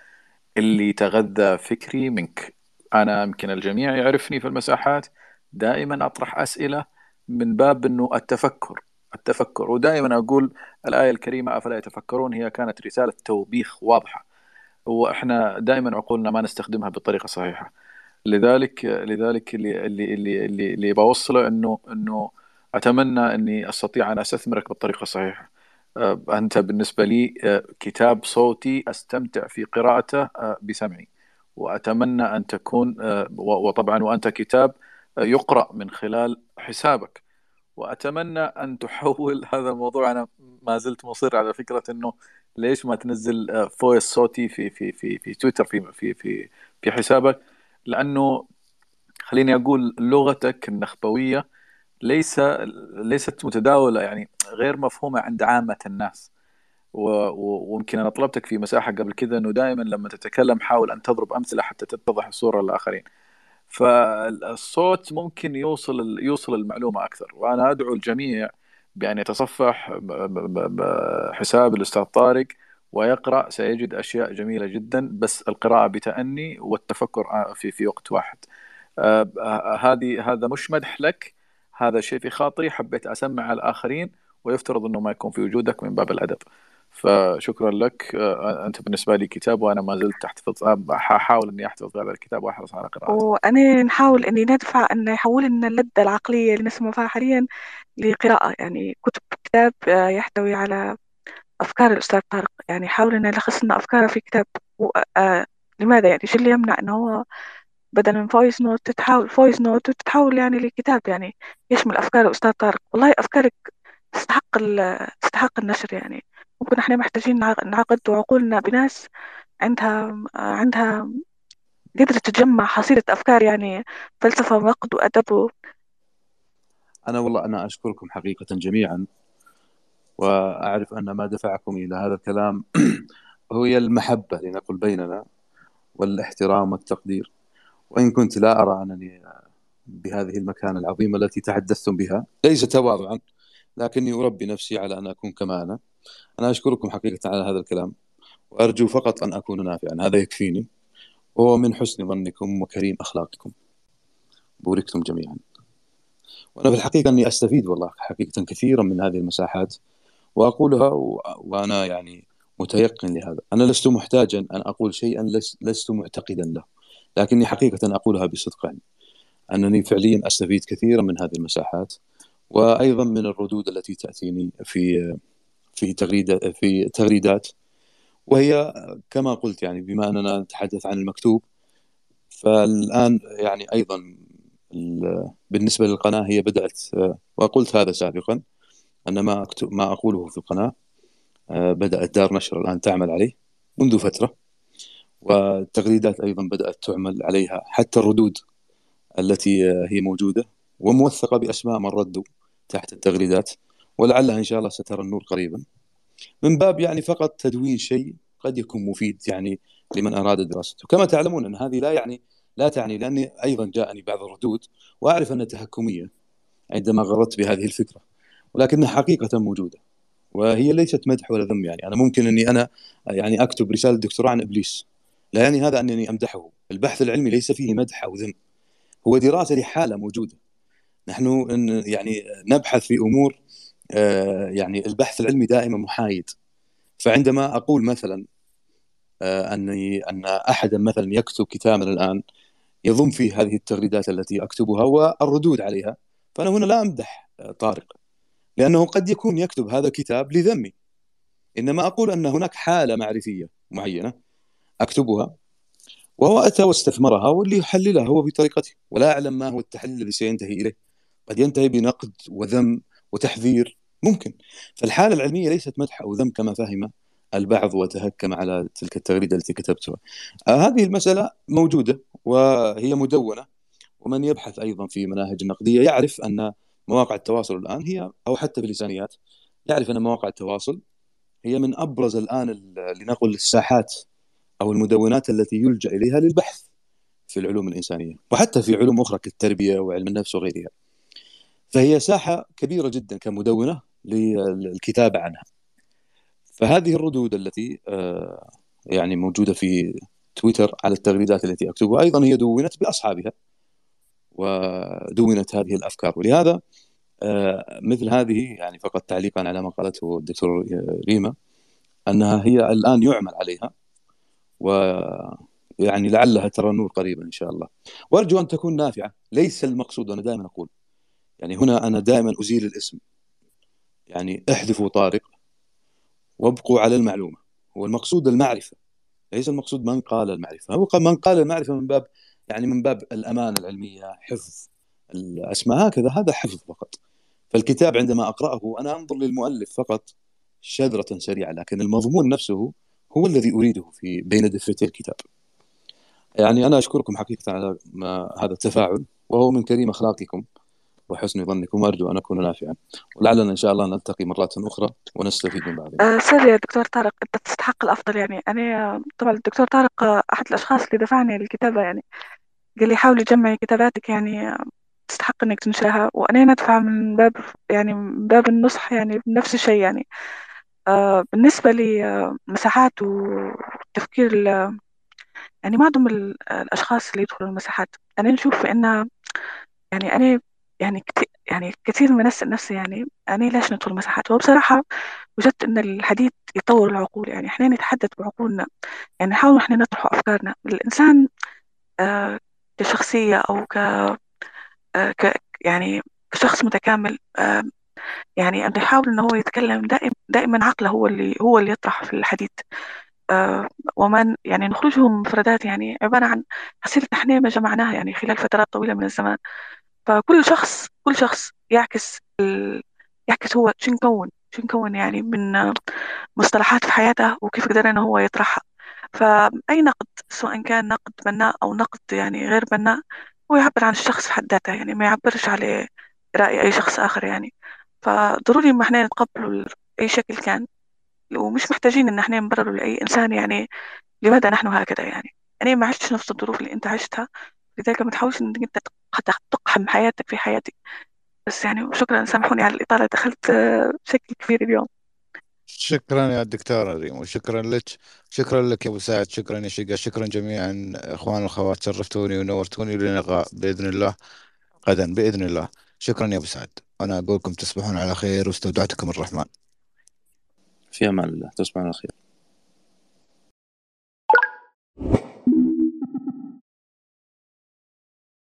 اللي تغذى فكري منك. أنا يمكن الجميع يعرفني في المساحات. دائما أطرح أسئلة من باب أنه التفكر. التفكر. ودائما أقول الآية الكريمة أفلا يتفكرون؟ هي كانت رسالة توبيخ واضحة. وإحنا دائما عقولنا ما نستخدمها بالطريقة الصحيحة. لذلك لذلك اللي اللي اللي اللي, اللي بوصله إنه إنه أتمنى إني أستطيع أن أستثمرك بالطريقة الصحيحة. آه، أنت بالنسبة لي آه، كتاب صوتي أستمتع في قراءته آه، بسمعي. وأتمنى أن تكون وطبعا وأنت كتاب يقرأ من خلال حسابك. وأتمنى أن تحول [LAUGHS] هذا الموضوع أنا ما زلت مصر على فكرة إنه ليش ما تنزل فويس صوتي في في في في تويتر في في في في حسابك. لأنه خليني أقول لغتك النخبوية ليس ليست متداولة يعني غير مفهومة عند عامة الناس ويمكن أنا طلبتك في مساحة قبل كذا إنه دائما لما تتكلم حاول أن تضرب أمثلة حتى تتضح الصورة للآخرين. فالصوت ممكن يوصل يوصل المعلومة أكثر وأنا أدعو الجميع بأن يتصفح حساب الأستاذ طارق ويقرأ سيجد أشياء جميلة جدا بس القراءة بتأني والتفكر في في وقت واحد. آه، آه، هذه هذا مش مدح لك. هذا شيء في خاطري. حبيت أسمع على الآخرين ويفترض إنه ما يكون في وجودك من باب الأدب. فشكرا لك. آه، أنت بالنسبة لي كتاب وأنا ما زلت أحتفظ احاول إني أحتفظ على الكتاب وأحرص على قراءته. وأنا نحاول إني ندفع أن يحول لنا اللذة العقلية اللي نسمع فيها حاليا لقراءة. يعني كتب كتاب آه، يحتوي على أفكار الأستاذ طارق. يعني حاول إنه يلخص لنا أفكاره في كتاب. و... آه لماذا يعني؟ شو اللي يمنع إنه هو بدل من voice note تتحول voice note وتتحول يعني لكتاب؟ يعني يشمل أفكار الأستاذ طارق. والله أفكارك تستحق ال... تستحق النشر يعني. ممكن إحنا محتاجين نعقد عقولنا بناس عندها عندها قدرت تجمع حصيلة أفكار يعني فلسفة ونقد وأدب أنا والله أنا أشكركم حقيقة جميعا. وأعرف أن ما دفعكم إلى هذا الكلام [CLEARS THROAT] هي المحبة لنقل بيننا والاحترام والتقدير. وإن كنت لا أرى أنني بهذه المكانة العظيمة التي تحدثتم بها ليس تواضعا لكني أربي نفسي على أن أكون كما أنا. أنا أشكركم حقيقة على هذا الكلام وأرجو فقط أن أكون نافعا. هذا يكفيني وهو من حسن ظنكم وكريم أخلاقكم. بوركتم جميعا. وأنا في الحقيقة أني أستفيد والله حقيقة كثيرا من هذه المساحات. وأقولها وأنا يعني متيقن لهذا. أنا لست محتاجا أن أقول شيئا لست معتقدا له لكني حقيقة أقولها بصدق يعني أنني فعليا أستفيد كثيرا من هذه المساحات وأيضا من الردود التي تأتيني في في تغريدة في تغريدات. وهي كما قلت يعني بما أننا نتحدث عن المكتوب فالآن يعني أيضا بالنسبة للقناة هي بدأت وقلت هذا سابقا ان ما أكتب ما أقوله في القناة. بدأت دار نشر الآن تعمل عليه منذ فترة. والتغريدات أيضا بدأت تعمل عليها حتى الردود التي هي موجودة وموثقة بأسماء من ردوا تحت التغريدات ولعلها إن شاء الله سترى النور قريبا. من باب يعني فقط تدوين شيء قد يكون مفيد يعني لمن أراد دراسته. كما تعلمون أن هذه لا يعني لا تعني لأني أيضا جاءني بعض الردود وأعرف أنها تهكمية عندما غردت بهذه الفكرة. ولكنها حقيقة موجودة. وهي ليست مدح ولا ذم يعني. أنا ممكن أني أنا يعني أكتب رسالة دكتوراه عن إبليس. لا يعني هذا أنني أمدحه. البحث العلمي ليس فيه مدح أو ذم. هو دراسة لحالة موجودة. نحن يعني نبحث في أمور آه، يعني البحث العلمي دائما محايد. فعندما أقول مثلا آه، أني أن احدا مثلا يكتب كتابا الآن يضم فيه هذه التغريدات التي أكتبها والردود عليها فأنا هنا لا أمدح آه، طارق. لأنه قد يكون يكتب هذا الكتاب لذمي. إنما أقول أن هناك حالة معرفية معينة أكتبها وهو أتى واستثمرها واللي يحللها هو بطريقته ولا أعلم ما هو التحليل الذي سينتهي إليه. قد ينتهي بنقد وذم وتحذير ممكن. فالحالة العلمية ليست مدح أو ذم كما فهم البعض وتهكم على تلك التغريدة التي كتبتها. آه هذه المسألة موجودة وهي مدونة ومن يبحث أيضا في مناهج النقدية يعرف أن مواقع التواصل الآن هي أو حتى في اللسانيات يعرف أن مواقع التواصل هي من أبرز الآن لنقل الساحات أو المدونات التي يلجأ إليها للبحث في العلوم الإنسانية وحتى في علوم أخرى كالتربية وعلم النفس وغيرها. فهي ساحة كبيرة جدا كمدونة للكتابة عنها. فهذه الردود التي آه، يعني موجودة في تويتر على التغريدات التي أكتبها أيضا هي دونت بأصحابها. ودونت هذه الأفكار. ولهذا آه، مثل هذه يعني فقط تعليقا على ما قالته الدكتور ريما أنها هي الآن يعمل عليها و يعني لعلها ترى النور قريبا إن شاء الله. وأرجو أن تكون نافعة. ليس المقصود أنا دائما أقول يعني هنا أنا دائما أزيل الاسم. يعني احذفوا طارق وابقوا على المعلومة. هو المقصود المعرفة ليس المقصود من قال المعرفة. هو من قال المعرفة من باب يعني من باب الأمانة العلمية حفظ الأسماء هكذا هذا حفظ فقط. فالكتاب عندما أقرأه أنا أنظر للمؤلف فقط شذرة سريعة لكن المضمون نفسه هو الذي أريده في بين دفتي الكتاب. يعني أنا أشكركم حقيقة على ما هذا التفاعل وهو من كريم أخلاقكم وحسن ظنكم وأرجو أن أكون نافعا. ولعلنا إن شاء الله نلتقي مرات أخرى ونستفيد من بعض. أه سر يا دكتور طارق أنت تستحق الأفضل يعني. أنا طبعا الدكتور طارق أحد الأشخاص اللي دفعني للكتابه يعني. قال لي حاولي جمعي كتاباتك يعني تستحق إنك تنشرها. وأنا ندفع من باب يعني من باب النصح يعني بنفس الشيء يعني. آه بالنسبة لمساحات والتفكير يعني معظم الأشخاص اللي يدخلوا المساحات أنا نشوف إن يعني أنا يعني كتير يعني كثير من أسأل نفسي يعني أنا ليش ندخل مساحات؟ وبصراحة وجدت أن الحديث يطور العقول يعني. إحنا نتحدث بعقولنا. يعني نحاول إحنا نطرح أفكارنا. الإنسان آه كشخصية أو ك, آه ك يعني كشخص متكامل آه يعني أن يحاول أنه هو يتكلم دائما دائما عقله هو اللي هو اللي يطرح في الحديث. آه وما يعني نخرجهم مفردات يعني عبارة عن حصيلة أحلام جمعناها يعني خلال فترات طويلة من الزمان. فكل شخص كل شخص يعكس ال... يعكس هو شو نكون شو نكون يعني من مصطلحات في حياته وكيف قدر إنه هو يطرحها. فأي نقد سواء كان نقد بناء أو نقد يعني غير بناء هو يعبر عن الشخص في حد ذاته يعني ما يعبرش على رأي أي شخص آخر يعني. فضروري ما إحنا نتقبله أي شكل كان ومش محتاجين إن إحنا نبرر لأي إنسان يعني لماذا نحن هكذا يعني. أنا ما عشتش نفس الظروف اللي أنت عشتها لذلك ما تحاولش إنك أنت تقحم حياتك في حياتي. بس يعني شكرا سامحوني على الإطالة دخلت بشكل كبير اليوم. شكرا يا دكتورة ريم وشكرا لك شكرا لك يا أبو سعد شكرا يا شقة شكرا جميعا إخوان والاخوات شرفتوني ونورتوني للقاء بإذن الله غدا بإذن الله. شكرا يا أبو سعد. أنا أقول لكم تصبحون على خير واستودعتكم الرحمن. في أمان الله. تصبحون على خير.